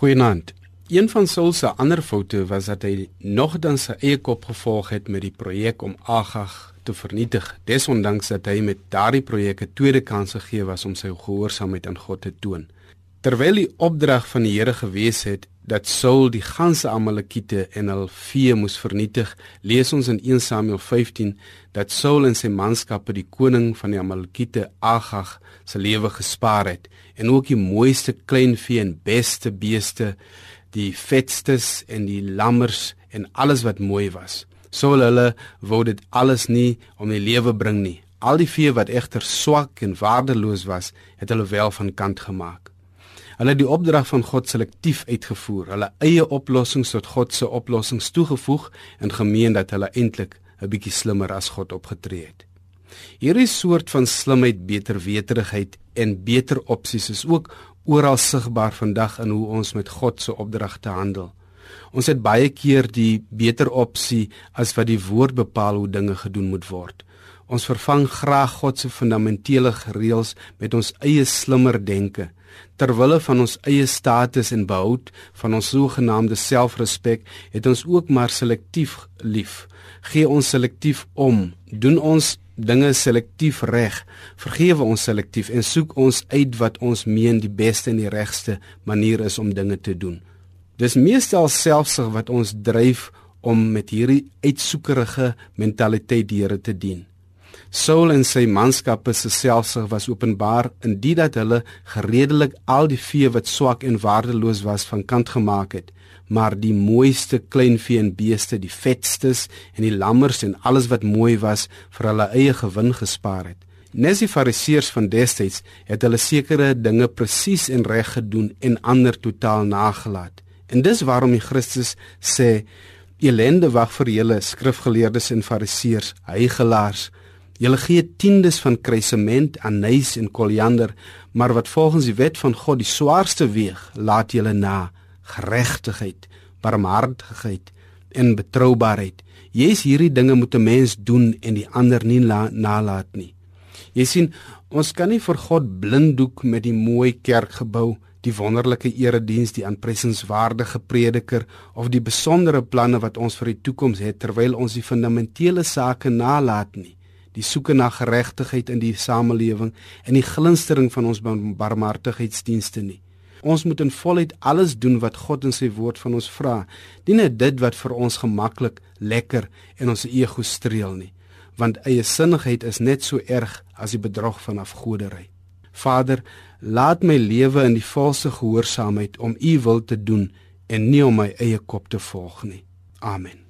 Goeienaand. Een van Saul se ander foute was dat hy nog dan sy eie kop gevolg het met die projek om Agag te vernietig. Desondanks dat hy met daardie projek 'n tweede kans gegee was om sy gehoorsaamheid aan God te toon. Terwyl die opdrag van die Here gewees het dat Saul die ganse Amalekiete en hul vee moes vernietig, lees ons in 1 Samuel 15 dat Saul en sy manskappe die koning van die Amalekiete Agag se lewe gespaar het en ook die mooiste kleinvee en beste beeste die vetstes en die lammers en alles wat mooi was. Sou hulle wou dit alles nie om die lewe bring nie. Al die vee wat egter swak en waardeloos was, het hulle wel van kant gemaak. Hulle het die opdrag van God selektief uitgevoer, hulle eie oplossings tot God se oplossings toegevoeg en gemeen dat hulle eintlik 'n bietjie slimmer as God opgetree het. Hierdie soort van slimheid, beterweterigheid en beter opsies is ook oral sigbaar vandag in hoe ons met God se opdragte handel. Ons het baie keer die beter opsie as wat die woord bepaal hoe dinge gedoen moet word. Ons vervang graag God se fundamentele reëls met ons eie slimmer denke ter wille van ons eie status en behoud van ons sogenaamde selfrespek het ons ook maar selektief lief gee ons selektief om doen ons dinge selektief reg, vergewe ons selektief en soek ons uit wat ons meen die beste en die regste manier is om dinge te doen. Dis meestal selfsug wat ons dryf om met hierdie uitsoekerige mentaliteit die Here te dien. Saul en sy manskappe se selfsug was openbaar in dit dat hulle gereedelik al die vee wat swak en waardeloos was van kant gemaak het maar die mooiste kleinvee en beeste, die vetstes en die lammers en alles wat mooi was vir hulle eie gewin gespaar het. Nes die fariseërs van destyds het hulle sekere dinge presies en reg gedoen en ander totaal nagelaat. En dis waarom die Christus sê elende wag vir julle skrifgeleerdes en fariseërs, heiligelaars. Julle gee tiendes van kruisement, anys en koriander, maar wat volgens die wet van God die swaarste weeg, laat julle na geregtigheid, barmhartigheid en betroubaarheid. Jy's hierdie dinge moet 'n mens doen en die ander nie nalat nie. Jy sien, ons kan nie vir God blinddoek met die mooi kerkgebou, die wonderlike erediens, die aanpresingswaardige prediker of die besondere planne wat ons vir die toekoms het terwyl ons die fundamentele sake nalat nie. Die soeke na geregtigheid in die samelewing en die glinstering van ons barmhartigheidsdienste nie. Ons moet in volheid alles doen wat God in sy woord van ons vra. Nie net dit wat vir ons gemaklik, lekker en ons ego streel nie, want eie sinnigheid is net so erg as die bedrog van afgodery. Vader, laat my lewe in die volste gehoorsaamheid om U wil te doen en nie om my eie kop te volg nie. Amen.